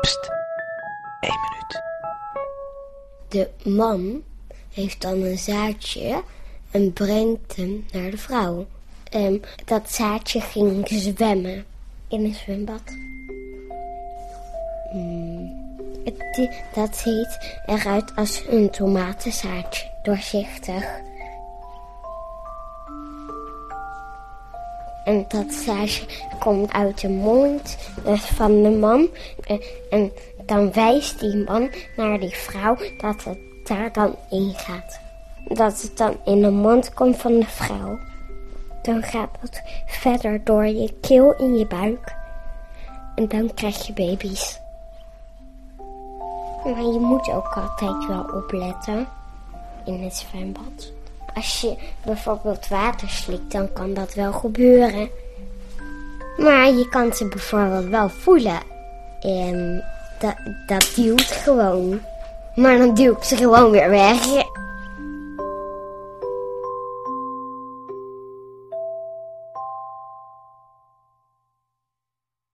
Pst, één minuut. De man heeft dan een zaadje en brengt hem naar de vrouw. En dat zaadje ging zwemmen in een zwembad. Hmm, het- dat ziet eruit als een tomatenzaadje, doorzichtig. En dat zaadje komt uit de mond eh, van de man. Eh, En dan wijst die man naar die vrouw dat het daar dan in gaat. Dat het dan in de mond komt van de vrouw. Dan gaat het verder door je keel in je buik. En dan krijg je baby's. Maar je moet ook altijd wel opletten in het zwembad. Als je bijvoorbeeld water slikt, dan kan dat wel gebeuren. Maar je kan ze bijvoorbeeld wel voelen. En dat, dat duwt gewoon. Maar dan duw ik ze gewoon weer weg.